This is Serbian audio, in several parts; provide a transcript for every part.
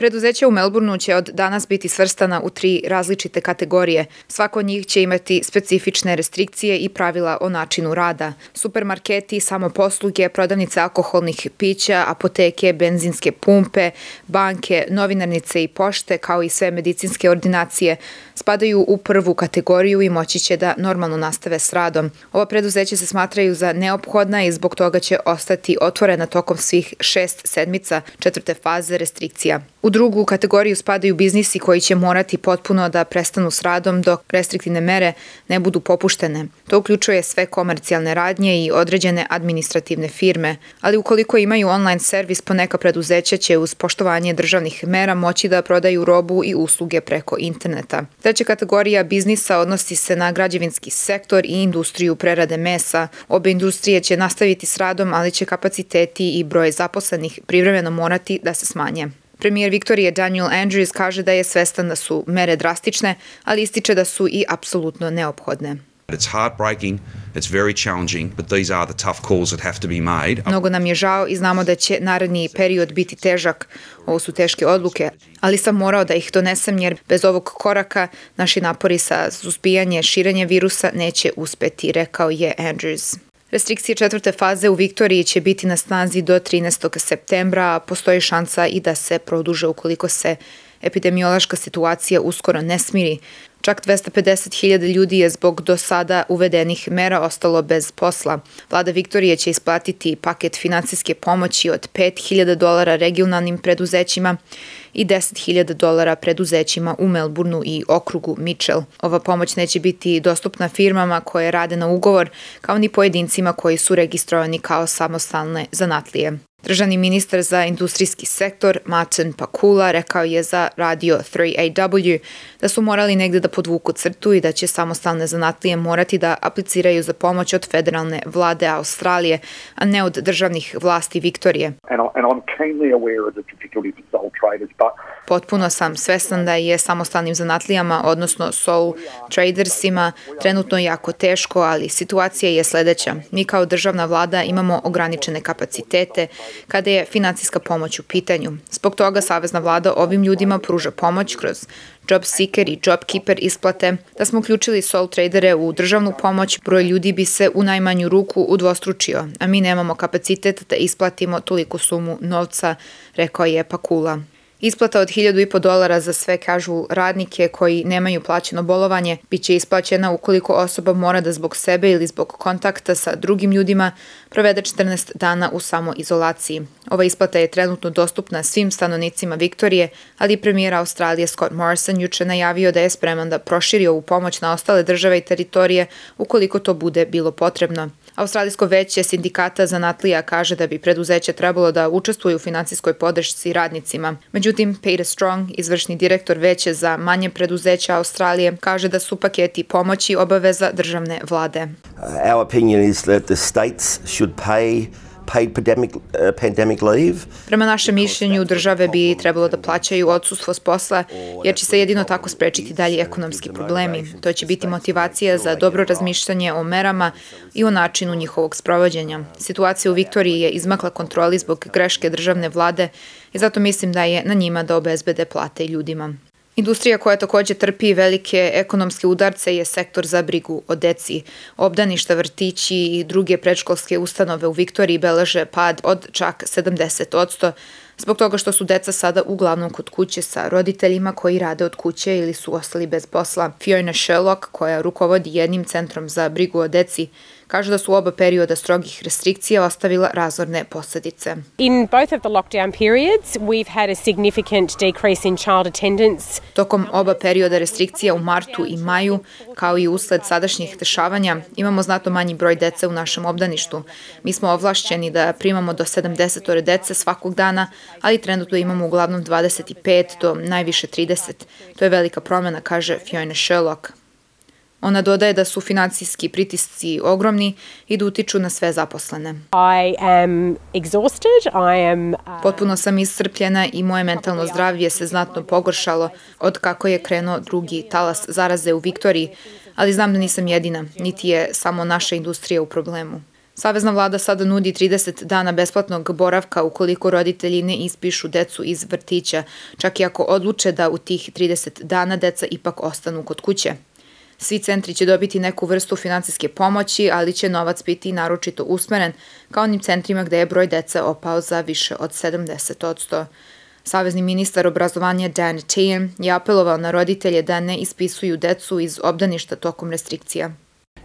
Preduzeća u Melbourneu će od danas biti svrstana u tri različite kategorije. Svako od njih će imati specifične restrikcije i pravila o načinu rada. Supermarketi, samoposluge, prodavnice alkoholnih pića, apoteke, benzinske pumpe, banke, novinarnice i pošte, kao i sve medicinske ordinacije, spadaju u prvu kategoriju i moći će da normalno nastave s radom. Ova preduzeća se smatraju za neophodna i zbog toga će ostati otvorena tokom svih šest sedmica četvrte faze restrikcija. Drugu kategoriju spadaju biznisi koji će morati potpuno da prestanu s radom dok restriktivne mere ne budu popuštene. To uključuje sve komercijalne radnje i određene administrativne firme, ali ukoliko imaju online servis, poneka preduzeća će uz poštovanje državnih mera moći da prodaju robu i usluge preko interneta. Treća kategorija biznisa odnosi se na građevinski sektor i industriju prerade mesa. Obe industrije će nastaviti s radom, ali će kapaciteti i broj zaposlenih privremeno morati da se smanje. Premijer Viktorije Daniel Andrews kaže da je svestan da su mere drastične, ali ističe da su i apsolutno neophodne. It's heartbreaking, it's very challenging, but these are the tough calls that have to be made. Mnogo nam je žao i znamo da će naredni period biti težak. Ovo su teške odluke, ali sam morao da ih donesem jer bez ovog koraka naši napori sa suzbijanje širenje virusa neće uspeti, rekao je Andrews. Restrikcije četvrte faze u Viktoriji će biti na snazi do 13. septembra, a postoji šansa i da se produže ukoliko se epidemiološka situacija uskoro ne smiri. Čak 250.000 ljudi je zbog do sada uvedenih mera ostalo bez posla. Vlada Viktorije će isplatiti paket finansijske pomoći od 5.000 dolara regionalnim preduzećima i 10.000 dolara preduzećima u Melbourneu i okrugu Mitchell. Ova pomoć neće biti dostupna firmama koje rade na ugovor, kao ni pojedincima koji su registrovani kao samostalne zanatlije. Državni ministar za industrijski sektor Martin Pakula rekao je za radio 3AW da su morali negde da podvuku crtu i da će samostalne zanatlije morati da apliciraju za pomoć od federalne vlade Australije, a ne od državnih vlasti Viktorije. And I'm keenly aware of the difficulties but Potpuno sam svestan da je samostalnim zanatlijama, odnosno sole tradersima, trenutno jako teško, ali situacija je sledeća. Mi kao državna vlada imamo ograničene kapacitete kada je financijska pomoć u pitanju. Zbog toga Savezna vlada ovim ljudima pruža pomoć kroz Job Seeker i Job Keeper isplate. Da smo uključili sole tradere u državnu pomoć, broj ljudi bi se u najmanju ruku udvostručio, a mi nemamo kapacitet da isplatimo toliko sumu novca, rekao je Pakula. Isplata od 1000,5 dolara za sve casual radnike koji nemaju plaćeno bolovanje biće isplaćena ukoliko osoba mora da zbog sebe ili zbog kontakta sa drugim ljudima provede 14 dana u samoizolaciji. Ova isplata je trenutno dostupna svim stanovnicima Viktorije, ali premijer Australije Scott Morrison juče najavio da je spreman da proširi ovu pomoć na ostale države i teritorije ukoliko to bude bilo potrebno. Australijsko veće sindikata zanatlija kaže da bi preduzeće trebalo da učestvuju u finansijskoj podršci radnicima. Međutim, Peter Strong, izvršni direktor veće za manje preduzeća Australije, kaže da su paketi pomoći obaveza državne vlade. Uh, our opinion is that the states should pay paid pandemic, uh, pandemic leave. Prema našem mišljenju, države bi trebalo da plaćaju odsustvo s posla, jer će se jedino tako sprečiti dalji ekonomski problemi. To će biti motivacija za dobro razmišljanje o merama i o načinu njihovog sprovođenja. Situacija u Viktoriji je izmakla kontroli zbog greške državne vlade i zato mislim da je na njima da obezbede plate ljudima. Industrija koja takođe trpi velike ekonomske udarce je sektor za brigu o deci. Obdaništa, vrtići i druge predškolske ustanove u Viktoriji beleže pad od čak 70%, zbog toga što su deca sada uglavnom kod kuće sa roditeljima koji rade od kuće ili su ostali bez posla. Fiona Sherlock, koja rukovodi jednim centrom za brigu o deci, kaže da su oba perioda strogih restrikcija ostavila razorne posledice. In both of the lockdown periods, we've had a significant decrease in child attendance. Tokom oba perioda restrikcija u martu i maju, kao i usled sadašnjih dešavanja, imamo znatno manji broj dece u našem obdaništu. Mi smo ovlašćeni da primamo do 70 dece svakog dana, ali trenutno imamo uglavnom 25 do najviše 30. To je velika promena, kaže Fiona Sherlock. Ona dodaje da su financijski pritisci ogromni i da utiču na sve zaposlene. I am exhausted. I am. Uh, Potpuno sam iscrpljena i moje mentalno zdravlje se znatno pogoršalo od kako je krenuo drugi talas zaraze u Viktoriji, ali znam da nisam jedina, niti je samo naša industrija u problemu. Savezna vlada sada nudi 30 dana besplatnog boravka ukoliko roditelji ne ispišu decu iz vrtića, čak i ako odluče da u tih 30 dana deca ipak ostanu kod kuće. Svi centri će dobiti neku vrstu financijske pomoći, ali će novac biti naročito usmeren ka onim centrima gde je broj dece opao za više od 70 Savezni ministar obrazovanja Dan Tehan je apelovao na roditelje da ne ispisuju decu iz obdaništa tokom restrikcija.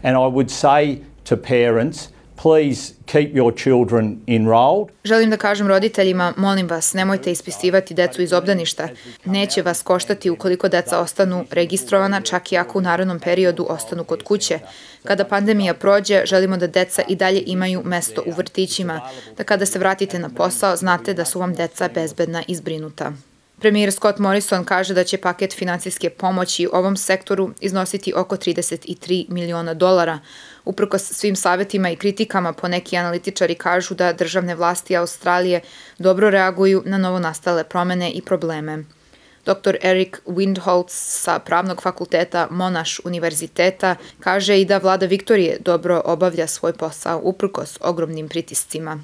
And I would say to parents, please keep your children enrolled. Želim da kažem roditeljima, molim vas, nemojte ispisivati decu iz obdaništa. Neće vas koštati ukoliko deca ostanu registrovana, čak i ako u narodnom periodu ostanu kod kuće. Kada pandemija prođe, želimo da deca i dalje imaju mesto u vrtićima, da kada se vratite na posao, znate da su vam deca bezbedna i zbrinuta. Premijer Scott Morrison kaže da će paket financijske pomoći ovom sektoru iznositi oko 33 miliona dolara. Uprkos svim savetima i kritikama, poneki analitičari kažu da državne vlasti Australije dobro reaguju na novonastale promene i probleme. Dr. Eric Windholz sa Pravnog fakulteta Monash univerziteta kaže i da vlada Viktorije dobro obavlja svoj posao uprkos ogromnim pritiscima.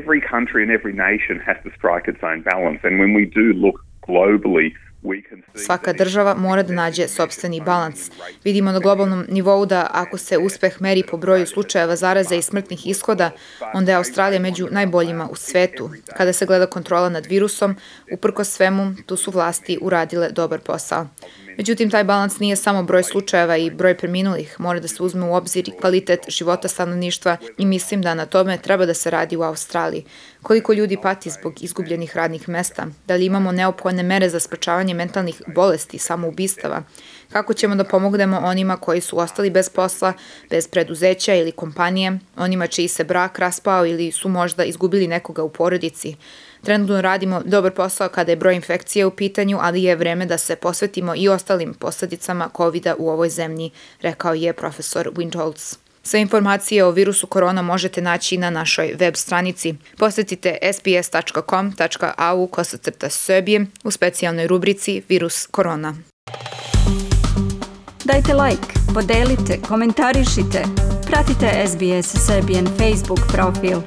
Every country and every nation has to strike its own balance. And when we do look globally, we can see Svaka država mora da nađe sobstveni balans. Vidimo na globalnom nivou da ako se uspeh meri po broju slučajeva zaraze i smrtnih ishoda, onda je Australija među najboljima u svetu. Kada se gleda kontrola nad virusom, uprko svemu, tu su vlasti uradile dobar posao. Međutim, taj balans nije samo broj slučajeva i broj preminulih, mora da se uzme u obzir i kvalitet života stanovništva i mislim da na tome treba da se radi u Australiji. Koliko ljudi pati zbog izgubljenih radnih mesta? Da li imamo neophodne mere za sprečavanje mentalnih bolesti, samoubistava? Kako ćemo da pomognemo onima koji su ostali bez posla, bez preduzeća ili kompanije, onima čiji se brak raspao ili su možda izgubili nekoga u porodici? Trenutno radimo dobar posao kada je broj infekcije u pitanju, ali je vreme da se posvetimo i ostalim posledicama covid u ovoj zemlji, rekao je profesor Windholz. Sve informacije o virusu korona možete naći na našoj web stranici. Posetite sbs.com.au kosacrta Srbije u specijalnoj rubrici Virus korona. Dajte like, podelite, komentarišite. Pratite SBS Serbian Facebook profil.